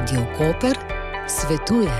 Radio Koper svetuje.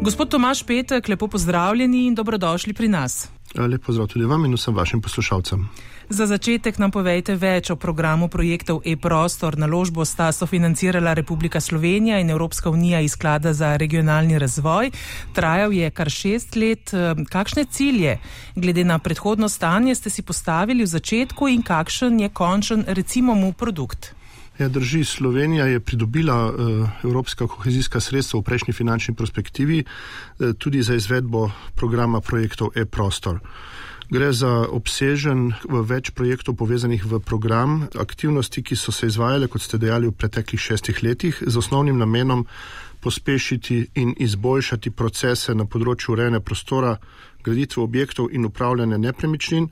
Gospod Tomaš Petek, lepo pozdravljeni in dobrodošli pri nas. Lepo zdrav tudi vam in vsem vašim poslušalcem. Za začetek nam povejte več o programu projektov e-prostor. Naložbo sta sofinancirala Republika Slovenija in Evropska unija iz sklada za regionalni razvoj. Trajal je kar šest let. Kakšne cilje, glede na predhodno stanje, ste si postavili v začetku in kakšen je končen, recimo, mu produkt? Ja, drži, Slovenija je pridobila uh, evropska kohezijska sredstva v prejšnji finančni perspektivi uh, tudi za izvedbo programa projektov e-prostor. Gre za obsežen več projektov povezanih v program, aktivnosti, ki so se izvajale, kot ste dejali, v preteklih šestih letih, z osnovnim namenom pospešiti in izboljšati procese na področju urejene prostora, graditve objektov in upravljanja nepremičnin,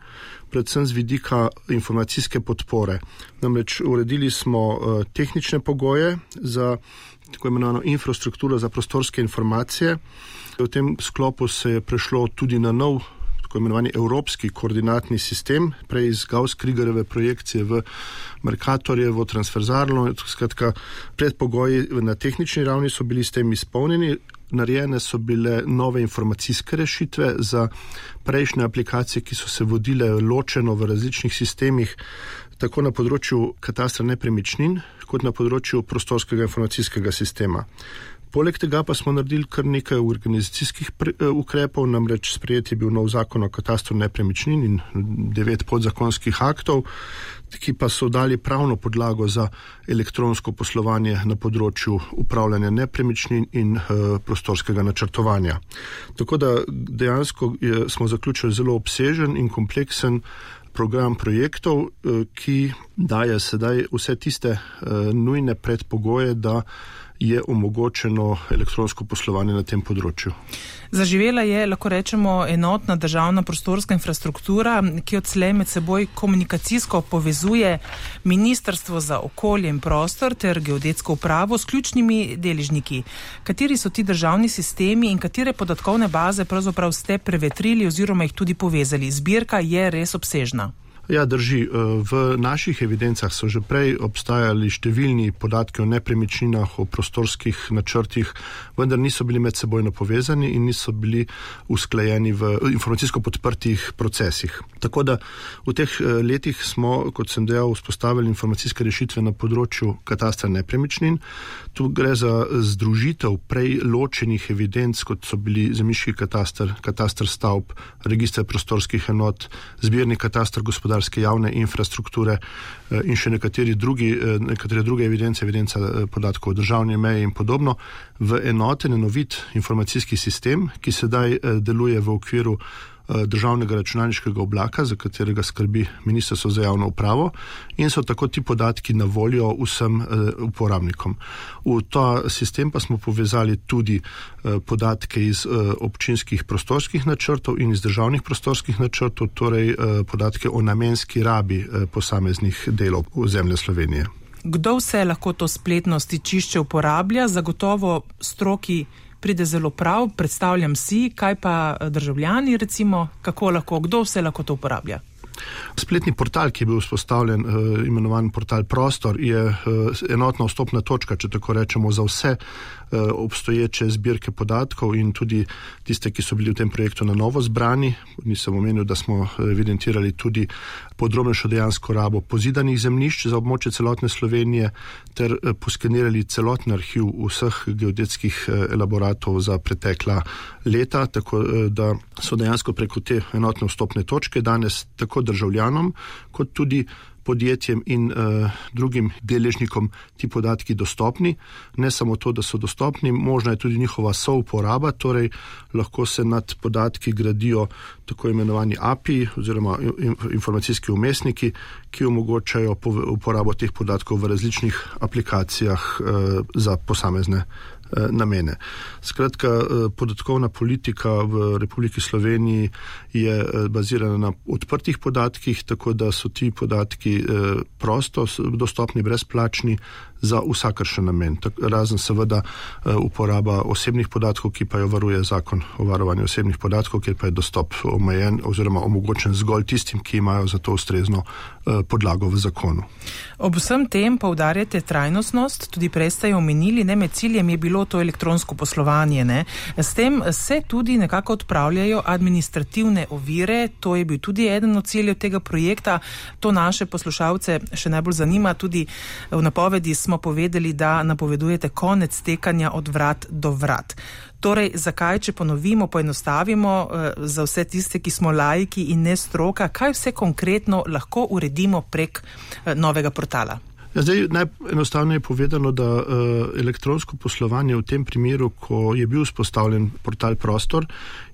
predvsem z vidika informacijske podpore. Namreč uredili smo uh, tehnične pogoje za tako imenovano infrastrukturo za prostorske informacije. V tem sklopu se je prešlo tudi na nov tako imenovani evropski koordinatni sistem, prej iz Gauss-Kriegereve projekcije v Merkatorjevo transverzalno. Skratka, predpogoji na tehnični ravni so bili s tem izpolnjeni. Narejene so bile nove informacijske rešitve za prejšnje aplikacije, ki so se vodile ločeno v različnih sistemih, tako na področju katastra nepremičnin, kot na področju prostorskega informacijskega sistema. Poleg tega pa smo naredili kar nekaj organizacijskih eh, ukrepov, namreč sprejet je bil nov zakon o katastru nepremičnin in devet podzakonskih aktov, ki pa so dali pravno podlago za elektronsko poslovanje na področju upravljanja nepremičnin in uh, prostorskega načrtovanja. Tako da dejansko je, smo zaključili zelo obsežen in kompleksen program projektov, ki daje sedaj vse tiste nujne predpogoje, da je omogočeno elektronsko poslovanje na tem področju. Zaživela je, lahko rečemo, enotna državna prostorska infrastruktura, ki odslej med seboj komunikacijsko povezuje Ministrstvo za okolje in prostor ter geodetsko upravo s ključnimi deležniki. Kateri so ti državni sistemi in katere podatkovne baze pravzaprav ste prevetrili oziroma jih tudi povezali? Zbirka je res obsežna. Ja, drži. Eh, v naših evidencah so že prej obstajali številni podatki o nepremičninah, o prostorskih načrtih, vendar niso bili med seboj povezani in niso bili usklajeni v informacijsko podprtih procesih. Tako da v teh eh, letih smo, kot sem dejal, vzpostavili informacijske rešitve na področju katastra nepremičnin. Tu gre za združitev prej ločenih evidenc, kot so bili zemiški katastar, katastar stavb, registr prostorskih enot, zbirni katastar gospodarstva gospodarske javne infrastrukture eh, in še drugi, eh, nekatere druge evidence, evidenca eh, podatkov o državni meji in podobno, v enoten, enovit informacijski sistem, ki sedaj deluje v okviru državnega računalniškega oblaka, za katerega skrbi Ministrstvo za javno upravo in so tako ti podatki na voljo vsem uh, uporabnikom. V ta sistem pa smo povezali tudi uh, podatke iz občinskih prostorskih načrtov in iz državnih prostorskih načrtov, torej podatke o namenski rabi posameznih delov zemlje Slovenije. Kdo vse lahko to spletno stičišče uporablja, zagotovo stroki pride zelo prav, predstavljam si, kaj pa eh, državljani, recimo, kako lahko, kdo vse lahko to uporablja. Spletni portal, ki je bil vzpostavljen, uh, imenovan portal Prostor, je uh, enotna vstopna točka, če tako rečemo, za vse uh, obstoječe zbirke podatkov in tudi tiste, ki so bili v tem projektu na novo zbrani. Nisem omenil, da smo evidentirali tudi podrobnejšo dejansko rabo pozidanih zemljišč za območje celotne Slovenije ter poskenirali celoten arhiv vseh geodetskih elaboratov za pretekla leta, tako da so dejansko preko te enotne vstopne točke danes tako državljanom, kot tudi podjetjem in uh, drugim deležnikom ti podatki dostopni. Ne samo to, da so dostopni, možna je tudi njihova souporaba, torej lahko se nad podatki gradijo tako imenovani API oziroma informacijski umestniki, ki omogočajo uporabo teh podatkov v različnih aplikacijah uh, za posamezne namene. Skratka, podatkovna politika v Republiki Sloveniji je bazirana na odprtih podatkih, tako da so ti podatki prosto dostopni, brezplačni za vsakršen namen, razen seveda uporaba osebnih podatkov, ki pa jo varuje zakon o varovanju osebnih podatkov, kjer pa je dostop omejen oziroma omogočen zgolj tistim, ki imajo za to ustrezno podlago v zakonu. Ob vsem tem poudarjate trajnostnost, tudi prej ste jo omenili, ne med ciljem je bilo to elektronsko poslovanje. Ne? S tem se tudi nekako odpravljajo administrativne ovire, to je bil tudi eden od ciljev tega projekta. To naše poslušalce še najbolj zanima. Tudi v napovedi smo povedali, da napovedujete konec tekanja od vrat do vrat. Torej, zakaj, če ponovimo, poenostavimo eh, za vse tiste, ki smo lajki in ne stroka, kaj vse konkretno lahko uredimo prek eh, novega portala? Ja, zdaj, najenostavneje je povedano, da uh, elektronsko poslovanje v tem primeru, ko je bil vzpostavljen portal Prostor,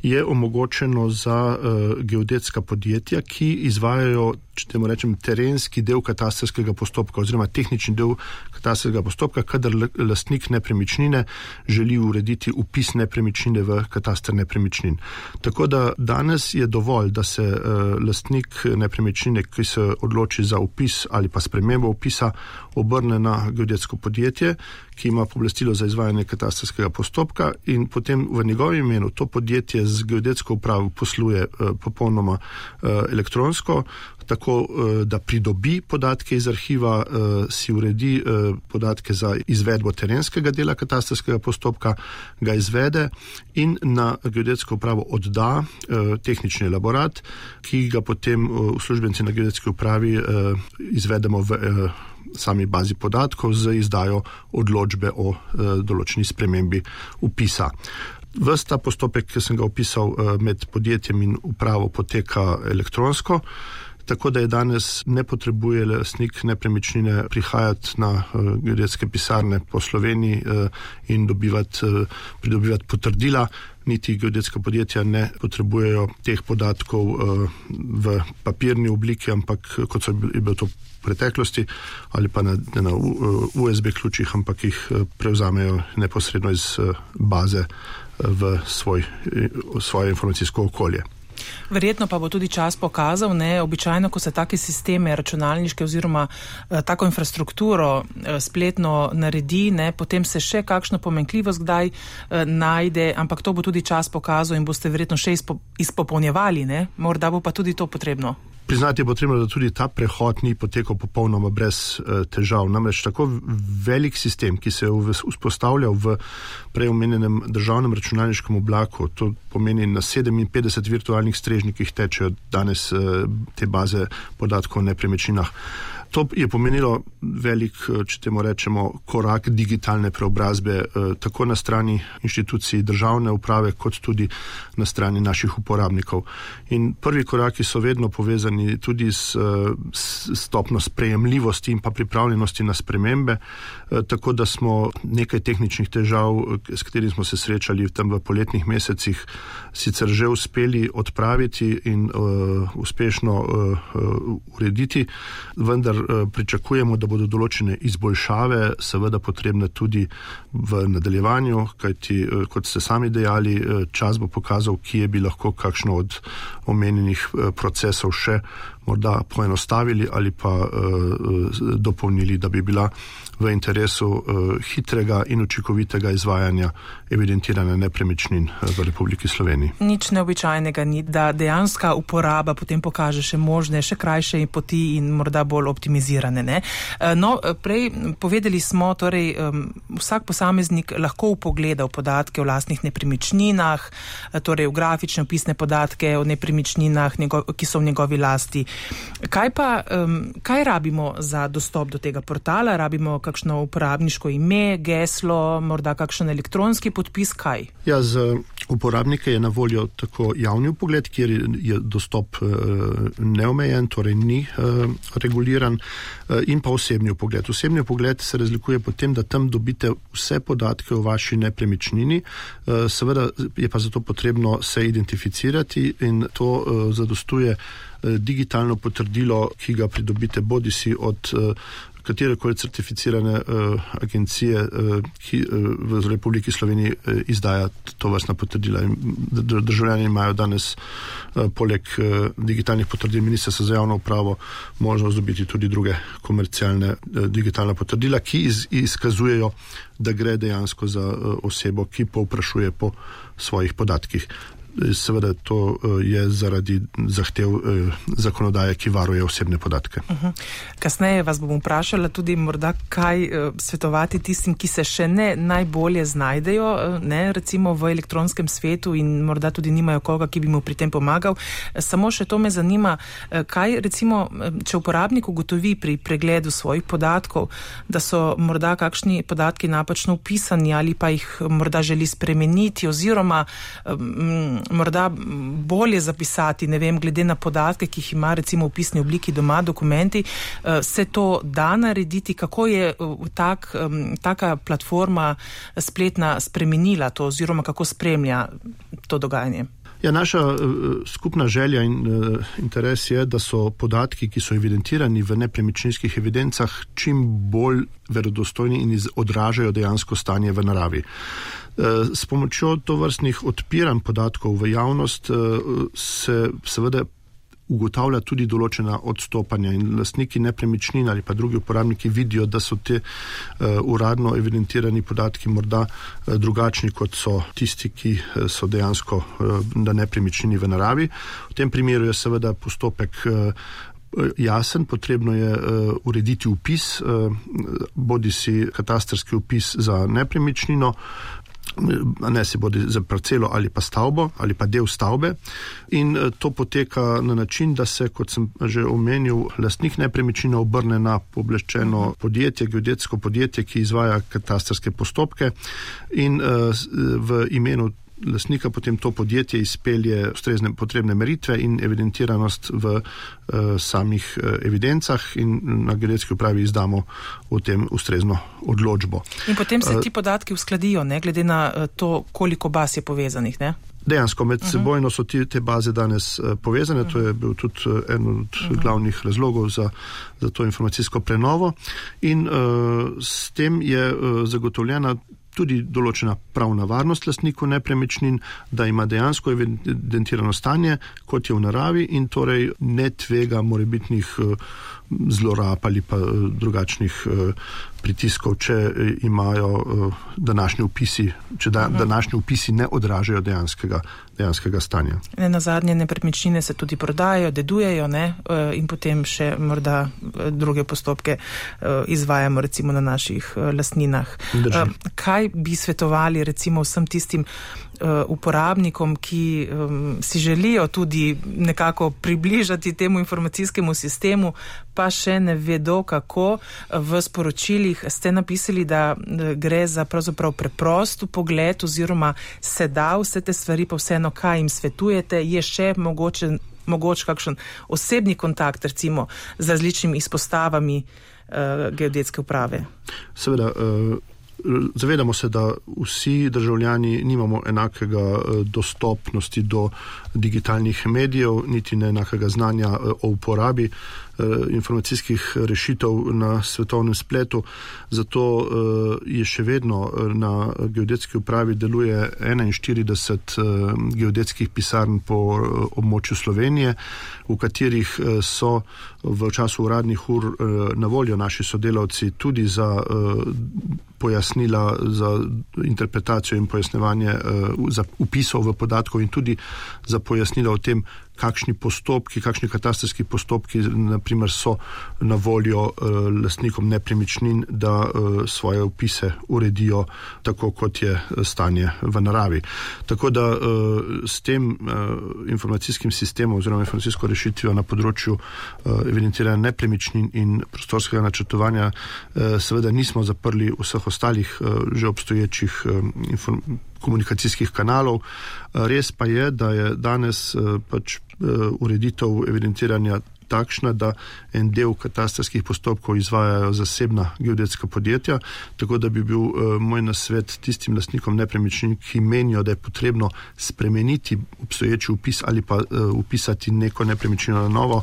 je omogočeno za uh, geodetska podjetja, ki izvajajo če temu rečem, terenski del katastrskega postopka oziroma tehnični del katastrskega postopka, kadar lastnik nepremičnine želi urediti upis nepremičnine v katastr nepremičnin. Tako da danes je dovolj, da se uh, lastnik nepremičnine, ki se odloči za upis ali pa spremembo upisa, obrne na geodetsko podjetje, ki ima poblastilo za izvajanje katastrskega postopka in potem v njegovem imenu to podjetje z geodetsko upravo posluje uh, popolnoma uh, elektronsko, tako uh, da pridobi podatke iz arhiva, si uredi podatke za izvedbo terenskega dela katastrskega postopka, ga izvede in na geodetsko upravo odda tehnični elaborat, ki ga potem uslužbenci na geodetski upravi izvedemo v. Sami bazi podatkov z izdajo odločbe o e, določeni spremembi upisa. Vsta postopek, ki sem ga opisal e, med podjetjem in upravo, poteka elektronsko. Tako da je danes ne potrebuje lastnik nepremičnine prihajati na uh, geodetske pisarne po Sloveniji uh, in dobivati, pridobivati potrdila, niti geodetska podjetja ne potrebujejo teh podatkov v papirni obliki, ampak kot so bili to preteklosti ali pa na, na USB ključih, ampak jih eh, prevzamejo neposredno iz eh, baze eh, v svoj, svoje informacijsko okolje. Verjetno pa bo tudi čas pokazal, ne, običajno, ko se take sisteme računalniške oziroma eh, tako infrastrukturo eh, spletno naredi, ne, potem se še kakšno pomenkljivost kdaj eh, najde, ampak to bo tudi čas pokazal in boste verjetno še izpo, izpopolnjevali, ne, morda bo pa tudi to potrebno. Priznati je potrebno, da tudi ta prehod ni potekal popolnoma brez uh, težav. Namreč tako velik sistem, ki se je vzpostavljal v preomenjenem državnem računalniškem oblaku, to pomeni na 57 virtualnih strežnikih tečejo danes uh, te baze podatkov o nepremičninah. To je pomenilo velik, eh, če temu rečemo, korak digitalne preobrazbe, eh, tako na strani inštitucij državne uprave, kot tudi na strani naših uporabnikov. In prvi koraki so vedno povezani tudi s, eh, stopno sprejemljivosti in pa pripravljenosti na spremembe, tako da smo nekaj tehničnih težav, s katerimi smo se srečali tam v poletnih mesecih, sicer že uspeli odpraviti in uh, uspešno uh, uh, urediti, vendar pričakujemo, da bodo določene izboljšave, seveda potrebne tudi v nadaljevanju, kajti, eh, kot ste sami dejali, eh, čas bo pokazal, kje bi lahko kakšno od omenjenih procesov še morda poenostavili ali pa uh, dopolnili, da bi bila v interesu uh, hitrega in učinkovitega izvajanja evidentiranja nepremičnin v Republiki Sloveniji. Nič neobičajnega ni, da dejanska uporaba potem pokaže še možne, še krajše poti in morda bolj optimizirane. Ne? No, prej povedali smo, torej um, vsak posameznik lahko upogleda v podatke o lastnih nepremičninah, torej v grafične opisne podatke o nepremičninah, njego, ki so v njegovi lasti. Kaj pa, um, kaj rabimo za dostop do tega portala? Rabimo kakšno uporabniško ime, geslo, morda kakšen elektronski podpis, kaj? Ja, za uporabnike je na voljo tako javni pogled, kjer je dostop uh, neomejen, torej ni uh, reguliran, uh, in pa osebni pogled. Osebni pogled se razlikuje po tem, da tam dobite vse podatke o vaši nepremičnini, seveda je pa zato potrebno se identificirati in to zadostuje. Eh, digitalno potrdilo, ki ga pridobite bodi si od katere koli certificirane uh, agencije, uh, ki uh, v Republiki Sloveniji uh, izdaja to vrstna potrdila. Državljani imajo danes uh, poleg uh, digitalnih potrdil Ministrstva za javno upravo možnost dobiti tudi druge komercialne uh, digitalne potrdila, ki iz, izkazujejo, da gre dejansko za uh, osebo, ki povprašuje po svojih podatkih. Seveda to eh, je zaradi zahtev eh, zakonodaje, ki varuje osebne podatke. Uh mhm. -huh. Kasneje vas bom vprašala tudi morda, kaj eh, svetovati tistim, ki se še ne najbolje znajdejo, ne, recimo v elektronskem svetu in morda tudi nimajo koga, ki bi mu pri tem pomagal. Samo še to me zanima, kaj recimo, če uporabnik ugotovi pri pregledu svojih podatkov, da so morda kakšni podatki napačno upisani ali pa jih morda želi spremeniti oziroma um, morda bolje zapisati, ne vem, glede na podatke, ki jih ima recimo v pisni obliki doma, dokumenti, eh, se to da narediti, kako je eh, tak, taka platforma spletna spremenila to oziroma kako spremlja to dogajanje. Ja, naša uh, skupna želja in uh, interes je, da so podatki, ki so evidentirani v nepremičninskih evidencah, čim bolj verodostojni in odražajo dejansko stanje v naravi. Uh, s pomočjo tovrstnih odpiranj podatkov v javnost se seveda ugotavlja tudi določena odstopanja in lastniki nepremičnin ali pa drugi uporabniki vidijo, da so te uh, uradno evidentirani podatki morda uh, drugačni kot so tisti, ki uh, so dejansko uh, na nepremičnini v naravi. V tem primeru je seveda postopek uh, jasen, potrebno je uh, urediti upis, uh, bodi si katastrski upis za nepremičnino, ne se bodi za parcelo ali pa stavbo ali pa del stavbe. In eh, to poteka na način, da se, kot sem že omenil, lastnik nepremičnine obrne na pobleščeno podjetje, geodetsko podjetje, ki izvaja katastarske postopke in uh, v imenu lasnika potem to podjetje izpelje ustrezne potrebne meritve in evidentiranost v uh, samih uh, evidencah in na geodetski upravi izdamo v tem ustrezno odločbo. In potem se uh, ti podatki uskladijo, ne glede na uh, to, koliko baz je povezanih, ne? Dejansko med uh -huh. sebojno so ti, te baze danes uh, povezane, uh -huh. to je bil tudi en od uh -huh. glavnih razlogov za, za to informacijsko prenovo in uh, s tem je uh, zagotovljena tudi določena pravna varnost lastniku nepremičnin, da ima dejansko evidentirano stanje, kot je v naravi in torej ne tvega morebitnih uh, zlorab ali pa eh, drugačnih eh, pritiskov, če eh, imajo današnji upisi, če da, mhm. današnji upisi ne odražajo dejanskega, dejanskega stanja. Ne, na zadnje nepremičnine se tudi prodajajo, dedujejo ne, in potem še morda druge postopke izvajamo recimo na naših lasninah. Drži. Kaj bi svetovali recimo vsem tistim uporabnikom, ki si želijo tudi nekako približati temu informacijskemu sistemu, pa še ne vedo, kako. V sporočilih ste napisali, da gre za pravzaprav preprost pogled oziroma se da vse te stvari, pa vseeno, kaj jim svetujete, je še mogoče, mogoče kakšen osebni kontakt recimo z različnimi izpostavami uh, geodetske uprave. Seveda. Uh... Zavedamo se, da vsi državljani nimamo enakega dostopnosti do digitalnih medijev, niti ne enakega znanja o uporabi Eh, informacijskih rešitev na svetovnem spletu. Zato eh, je še vedno eh, na geodetski upravi deluje 41 geodetskih pisarn po območju Slovenije, v katerih so v času uradnih ur na voljo naši sodelavci tudi za pojasnila za interpretacijo in pojasnevanje za upisov v podatkov in tudi za pojasnila o tem, kakšni postopki, kakšni katastarski postopki naprimer, so na voljo uh, lastnikom nepremičnin, da uh, svoje upise uredijo tako, kot je stanje v naravi. Tako da s tem informacijskim sistemom oziroma informacijsko rešitvijo na področju evidentiranja nepremičnin in prostorskega načrtovanja seveda nismo zaprli vseh ostalih že obstoječih informacij komunikacijskih kanalov. Res pa je, da je danes pač ureditev evidentiranja takšna, da en del katastarskih postopkov izvajajo zasebna geodetska podjetja, tako da bi bil uh, moj nasvet tistim lastnikom nepremičnin, ki menijo, da je potrebno spremeniti obstoječi upis ali pa uh, upisati neko nepremičnino na novo,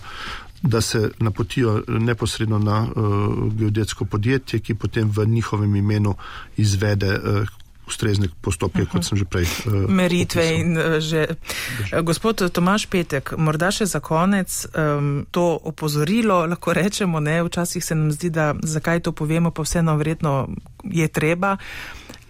da se napotijo neposredno na uh, geodetsko podjetje, ki potem v njihovem imenu izvede uh, ustrezne postopke, uh -huh. kot sem že prej. Uh, Meritve opisal. in uh, že. Drži. Gospod Tomaš Petek, morda še za konec um, to opozorilo, lahko rečemo, ne, včasih se nam zdi, da zakaj to povemo, pa vseeno vredno je treba.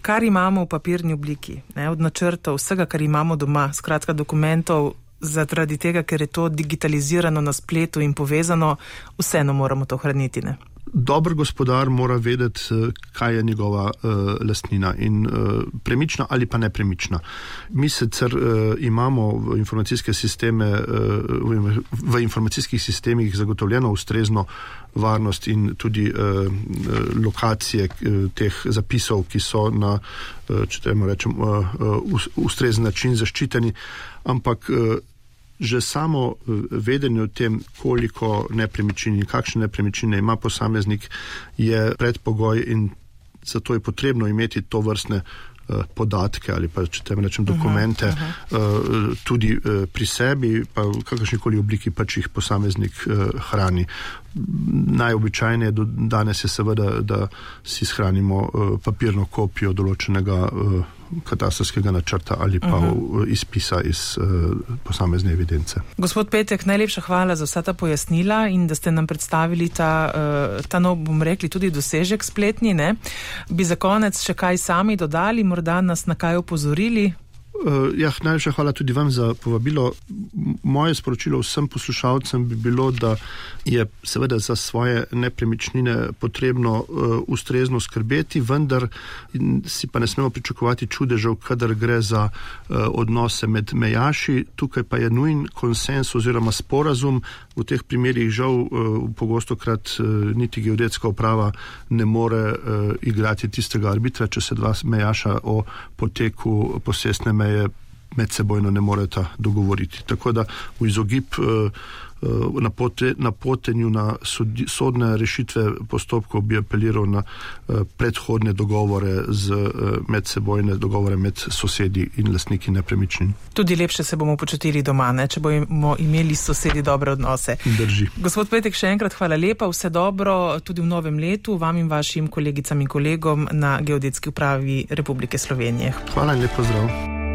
Kar imamo v papirni obliki, ne, od načrtov, vsega, kar imamo doma, skratka dokumentov, zaradi tega, ker je to digitalizirano na spletu in povezano, vseeno moramo to hraniti. Ne? Dober gospodar mora vedeti, eh, kaj je njegova uh, lastnina in uh, premična ali pa nepremična. Mi sicer uh, imamo informacijske sisteme, uh, v, v informacijskih sistemih zagotovljeno ustrezno varnost in tudi uh, lokacije uh, teh zapisov, ki so na, uh, če temu rečem, uh, uh, ustrezen način zaščiteni, ampak uh, že samo eh, vedenje o tem, koliko nepremičnin in kakšne nepremičnine ima posameznik, je predpogoj in zato je potrebno imeti to vrstne eh, podatke ali pa, če tem rečem, dokumente uh -huh, uh -huh. tudi pri sebi, pa v kakršnikoli obliki pač jih posameznik hrani. Najobičajneje do danes je seveda, da si shranimo papirno kopijo določenega katastrskega načrta ali pa uh mhm. -huh. izpisa iz uh, posamezne evidence. Gospod Petek, najlepša hvala za vsa ta pojasnila in da ste nam predstavili ta, ta nov, bom rekli, tudi dosežek spletni. Ne? Bi za konec še kaj sami dodali, morda nas na kaj upozorili? Uh, ja, najlepša hvala tudi vam za povabilo. Moje sporočilo vsem poslušalcem bi bilo, da je seveda za svoje nepremičnine potrebno uh, ustrezno skrbeti, vendar si pa ne smemo pričakovati čudežev, kadar gre za uh, odnose med mejaši. Tukaj pa je nujen konsens oziroma sporazum. V teh primerjih žal uh, pogosto krat uh, niti geodetska uprava ne more uh, igrati tistega arbitra, če se dva mejaša o poteku posestne meje meje med sebojno ne moreta dogovoriti. Tako da v izogib uh, na, pote, na sodne rešitve postopkov bi apeliral na uh, predhodne dogovore z medsebojne dogovore med sosedi in lastniki nepremičnin. Tudi lepše se bomo počutili doma, ne? če bomo imeli s sosedi dobre odnose. Drži. Gospod Petek, še enkrat hvala lepa, vse dobro tudi v novem letu vam in vašim kolegicam in kolegom na Geodetski upravi Republike Slovenije. Hvala in lepo zdrav.